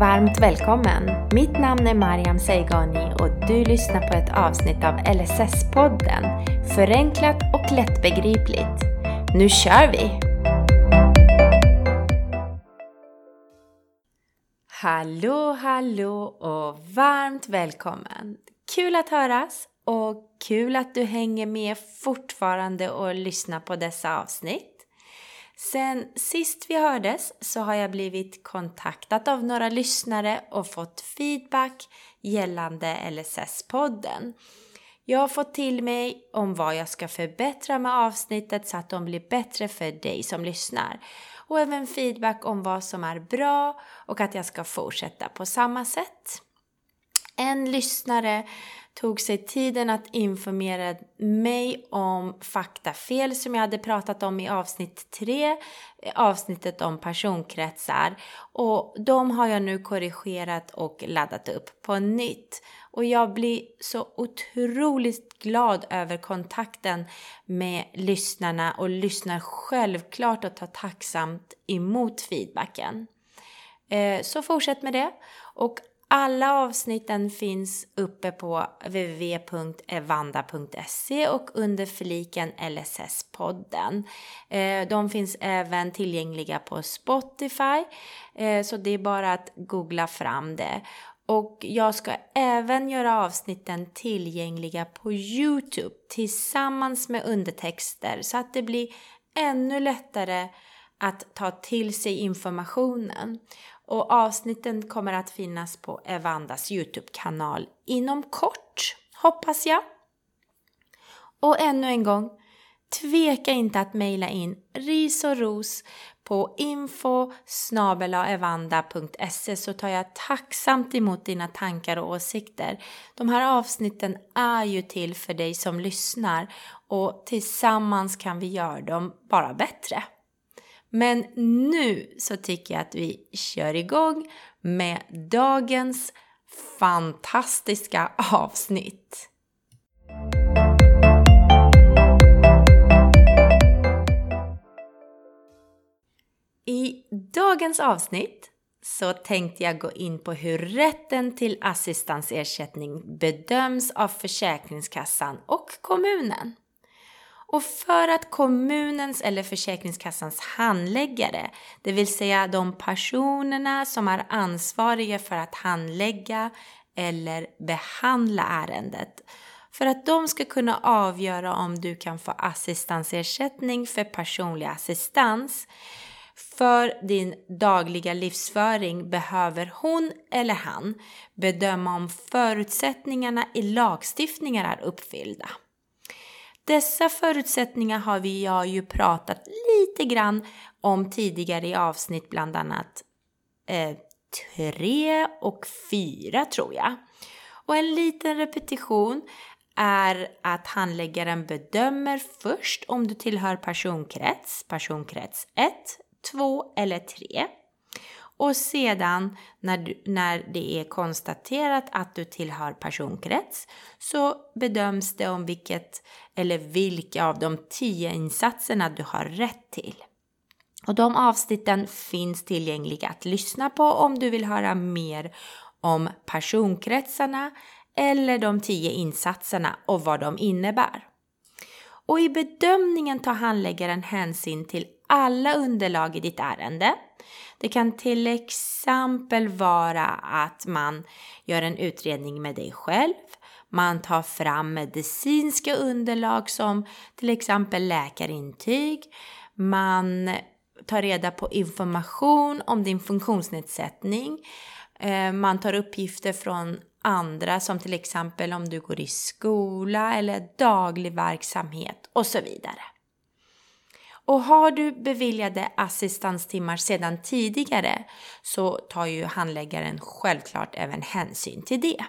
varmt välkommen! Mitt namn är Mariam Seigani och du lyssnar på ett avsnitt av LSS-podden. Förenklat och lättbegripligt. Nu kör vi! Hallå, hallå och varmt välkommen! Kul att höras och kul att du hänger med fortfarande och lyssnar på dessa avsnitt. Sen sist vi hördes så har jag blivit kontaktad av några lyssnare och fått feedback gällande LSS-podden. Jag har fått till mig om vad jag ska förbättra med avsnittet så att de blir bättre för dig som lyssnar. Och även feedback om vad som är bra och att jag ska fortsätta på samma sätt. En lyssnare tog sig tiden att informera mig om faktafel som jag hade pratat om i avsnitt 3, eh, avsnittet om personkretsar. Och de har jag nu korrigerat och laddat upp på nytt. Och jag blir så otroligt glad över kontakten med lyssnarna och lyssnar självklart och tar tacksamt emot feedbacken. Eh, så fortsätt med det. Och alla avsnitten finns uppe på www.evanda.se och under fliken LSS-podden. Eh, de finns även tillgängliga på Spotify, eh, så det är bara att googla fram det. Och jag ska även göra avsnitten tillgängliga på Youtube tillsammans med undertexter så att det blir ännu lättare att ta till sig informationen. Och avsnitten kommer att finnas på Evandas Youtube-kanal inom kort, hoppas jag. Och ännu en gång, tveka inte att mejla in ris och ros på info så tar jag tacksamt emot dina tankar och åsikter. De här avsnitten är ju till för dig som lyssnar och tillsammans kan vi göra dem bara bättre. Men nu så tycker jag att vi kör igång med dagens fantastiska avsnitt. I dagens avsnitt så tänkte jag gå in på hur rätten till assistansersättning bedöms av Försäkringskassan och kommunen. Och för att kommunens eller Försäkringskassans handläggare, det vill säga de personerna som är ansvariga för att handlägga eller behandla ärendet, för att de ska kunna avgöra om du kan få assistansersättning för personlig assistans för din dagliga livsföring behöver hon eller han bedöma om förutsättningarna i lagstiftningen är uppfyllda. Dessa förutsättningar har vi jag ju pratat lite grann om tidigare i avsnitt, bland annat eh, tre och fyra tror jag. Och en liten repetition är att handläggaren bedömer först om du tillhör personkrets, personkrets 1, 2 eller 3. Och sedan när, du, när det är konstaterat att du tillhör personkrets så bedöms det om vilket eller vilka av de tio insatserna du har rätt till. Och de avsnitten finns tillgängliga att lyssna på om du vill höra mer om personkretsarna eller de tio insatserna och vad de innebär. Och i bedömningen tar handläggaren hänsyn till alla underlag i ditt ärende det kan till exempel vara att man gör en utredning med dig själv. Man tar fram medicinska underlag som till exempel läkarintyg. Man tar reda på information om din funktionsnedsättning. Eh, man tar uppgifter från andra som till exempel om du går i skola eller daglig verksamhet och så vidare. Och har du beviljade assistanstimmar sedan tidigare så tar ju handläggaren självklart även hänsyn till det.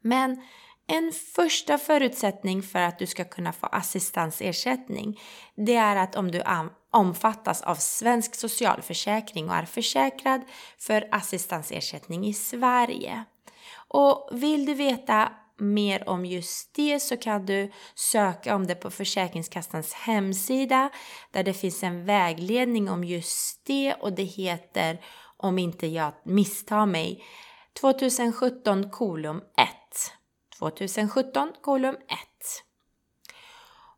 Men en första förutsättning för att du ska kunna få assistansersättning det är att om du omfattas av svensk socialförsäkring och är försäkrad för assistansersättning i Sverige. Och vill du veta mer om just det så kan du söka om det på Försäkringskassans hemsida där det finns en vägledning om just det och det heter om inte jag misstar mig, 2017 kolum 1. 2017 kolum 1.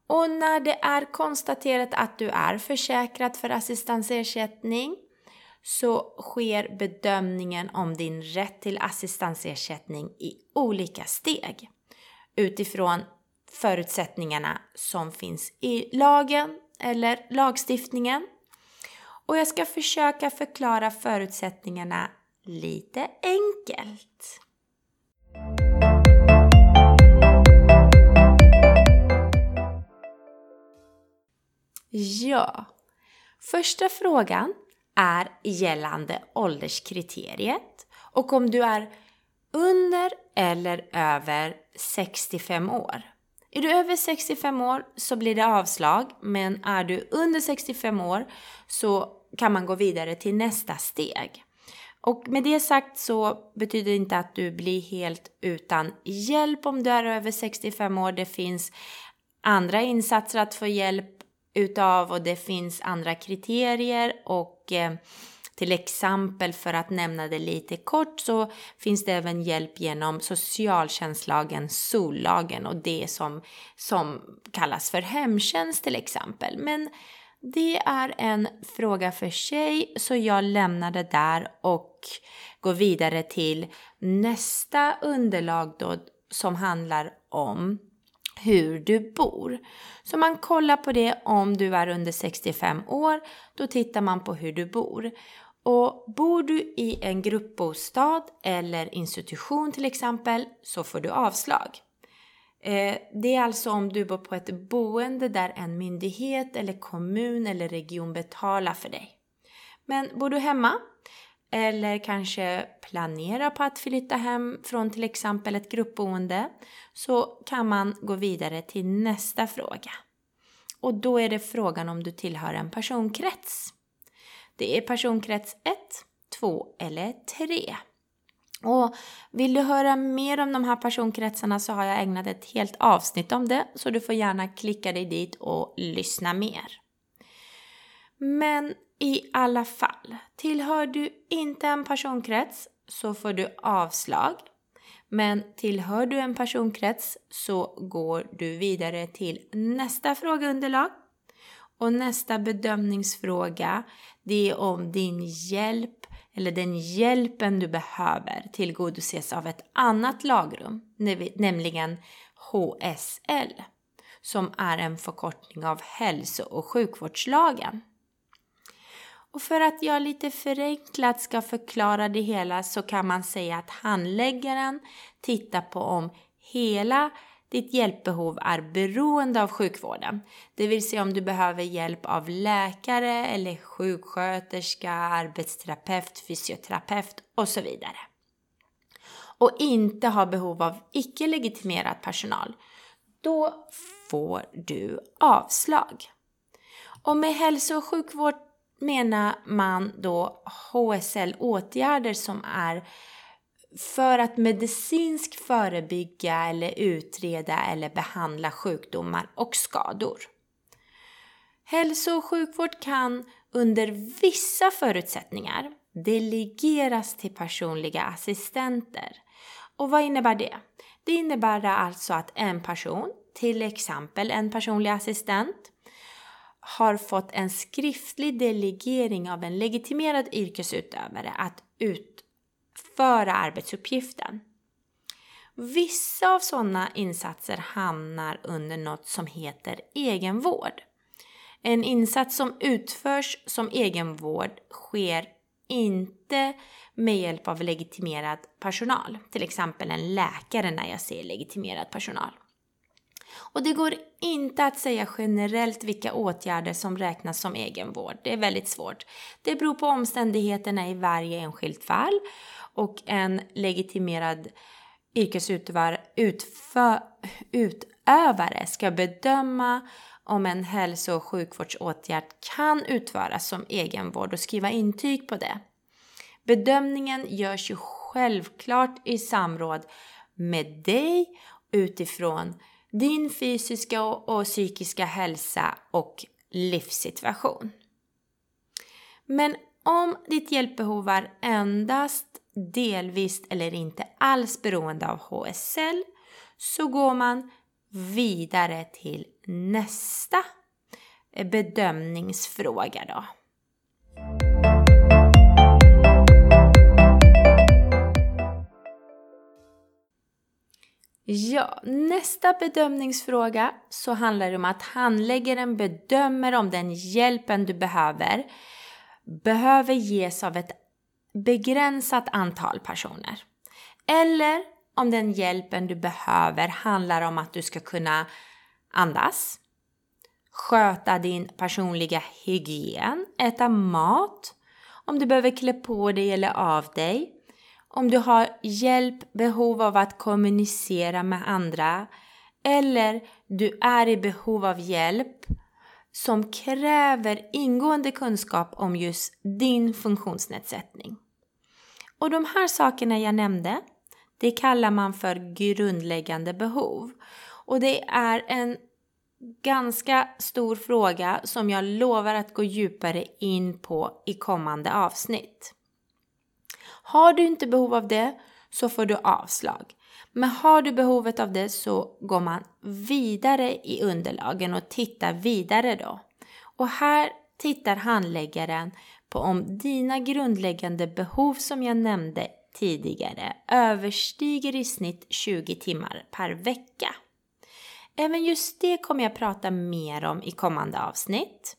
Och när det är konstaterat att du är försäkrad för assistansersättning så sker bedömningen om din rätt till assistansersättning i olika steg utifrån förutsättningarna som finns i lagen eller lagstiftningen. Och jag ska försöka förklara förutsättningarna lite enkelt. Ja, första frågan är gällande ålderskriteriet och om du är under eller över 65 år. Är du över 65 år så blir det avslag, men är du under 65 år så kan man gå vidare till nästa steg. Och med det sagt så betyder det inte att du blir helt utan hjälp om du är över 65 år. Det finns andra insatser att få hjälp utav och det finns andra kriterier och eh, till exempel för att nämna det lite kort så finns det även hjälp genom socialtjänstlagen, SOL-lagen och det som, som kallas för hemtjänst till exempel. Men det är en fråga för sig så jag lämnar det där och går vidare till nästa underlag då som handlar om hur du bor. Så man kollar på det om du är under 65 år, då tittar man på hur du bor. Och bor du i en gruppbostad eller institution till exempel så får du avslag. Eh, det är alltså om du bor på ett boende där en myndighet eller kommun eller region betalar för dig. Men bor du hemma eller kanske planerar på att flytta hem från till exempel ett gruppboende så kan man gå vidare till nästa fråga. Och då är det frågan om du tillhör en personkrets. Det är personkrets 1, 2 eller 3. Och vill du höra mer om de här personkretsarna så har jag ägnat ett helt avsnitt om det så du får gärna klicka dig dit och lyssna mer. Men i alla fall, tillhör du inte en personkrets så får du avslag. Men tillhör du en personkrets så går du vidare till nästa frågeunderlag. Och nästa bedömningsfråga, det är om din hjälp eller den hjälpen du behöver tillgodoses av ett annat lagrum, nämligen HSL, som är en förkortning av hälso och sjukvårdslagen. Och för att jag lite förenklat ska förklara det hela så kan man säga att handläggaren tittar på om hela ditt hjälpbehov är beroende av sjukvården. Det vill säga om du behöver hjälp av läkare eller sjuksköterska, arbetsterapeut, fysioterapeut och så vidare. Och inte har behov av icke-legitimerad personal. Då får du avslag. Och med hälso och sjukvård menar man då HSL-åtgärder som är för att medicinskt förebygga eller utreda eller behandla sjukdomar och skador. Hälso och sjukvård kan under vissa förutsättningar delegeras till personliga assistenter. Och vad innebär det? Det innebär alltså att en person, till exempel en personlig assistent, har fått en skriftlig delegering av en legitimerad yrkesutövare att utföra arbetsuppgiften. Vissa av sådana insatser hamnar under något som heter egenvård. En insats som utförs som egenvård sker inte med hjälp av legitimerad personal, till exempel en läkare när jag ser legitimerad personal. Och det går inte att säga generellt vilka åtgärder som räknas som egenvård. Det är väldigt svårt. Det beror på omständigheterna i varje enskilt fall och en legitimerad yrkesutövare utövare ska bedöma om en hälso och sjukvårdsåtgärd kan utföras som egenvård och skriva intyg på det. Bedömningen görs ju självklart i samråd med dig utifrån din fysiska och psykiska hälsa och livssituation. Men Om ditt hjälpbehov är endast delvis eller inte alls beroende av HSL så går man vidare till nästa eh, bedömningsfråga då. Ja, nästa bedömningsfråga så handlar det om att handläggaren bedömer om den hjälpen du behöver behöver ges av ett begränsat antal personer. Eller om den hjälpen du behöver handlar om att du ska kunna andas, sköta din personliga hygien, äta mat, om du behöver klä på dig eller av dig, om du har hjälp, behov av att kommunicera med andra eller du är i behov av hjälp som kräver ingående kunskap om just din funktionsnedsättning. Och de här sakerna jag nämnde, det kallar man för grundläggande behov. Och det är en ganska stor fråga som jag lovar att gå djupare in på i kommande avsnitt. Har du inte behov av det så får du avslag. Men har du behovet av det så går man vidare i underlagen och tittar vidare då. Och här tittar handläggaren på om dina grundläggande behov som jag nämnde tidigare överstiger i snitt 20 timmar per vecka. Även just det kommer jag prata mer om i kommande avsnitt.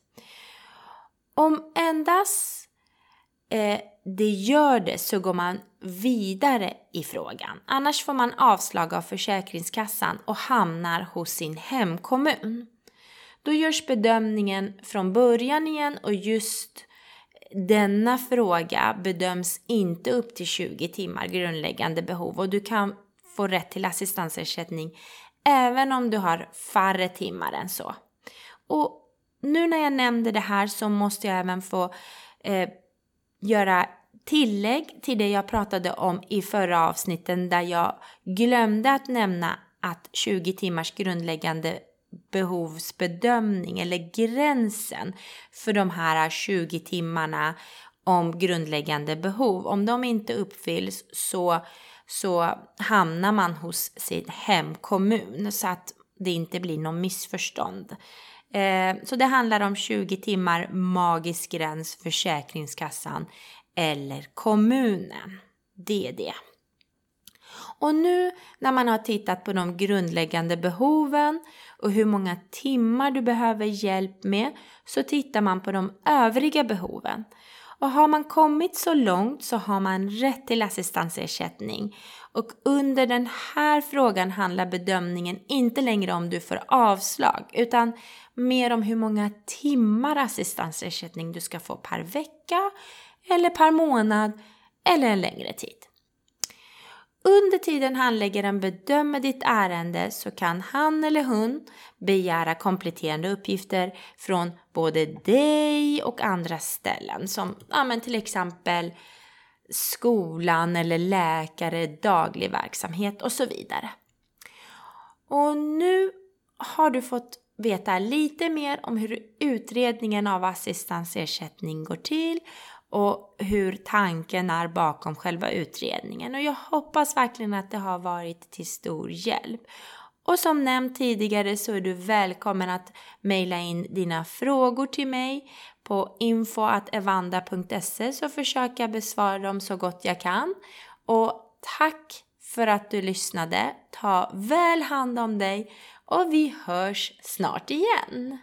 Om endast eh, det gör det så går man vidare i frågan. Annars får man avslag av Försäkringskassan och hamnar hos sin hemkommun. Då görs bedömningen från början igen och just denna fråga bedöms inte upp till 20 timmar grundläggande behov och du kan få rätt till assistansersättning även om du har färre timmar än så. Och nu när jag nämnde det här så måste jag även få eh, göra tillägg till det jag pratade om i förra avsnitten där jag glömde att nämna att 20 timmars grundläggande behovsbedömning eller gränsen för de här 20 timmarna om grundläggande behov. Om de inte uppfylls så, så hamnar man hos sin hemkommun så att det inte blir någon missförstånd. Eh, så det handlar om 20 timmar magisk gräns Försäkringskassan eller kommunen. Det är det. Och nu när man har tittat på de grundläggande behoven och hur många timmar du behöver hjälp med så tittar man på de övriga behoven. Och har man kommit så långt så har man rätt till assistansersättning. Och under den här frågan handlar bedömningen inte längre om du får avslag utan mer om hur många timmar assistansersättning du ska få per vecka eller per månad eller en längre tid. Under tiden handläggaren bedömer ditt ärende så kan han eller hon begära kompletterande uppgifter från både dig och andra ställen som ja, men till exempel skolan eller läkare, daglig verksamhet och så vidare. Och nu har du fått veta lite mer om hur utredningen av assistansersättning går till och hur tanken är bakom själva utredningen. Och jag hoppas verkligen att det har varit till stor hjälp. Och som nämnt tidigare så är du välkommen att mejla in dina frågor till mig på info.evanda.se så försöker jag besvara dem så gott jag kan. Och tack för att du lyssnade. Ta väl hand om dig och vi hörs snart igen.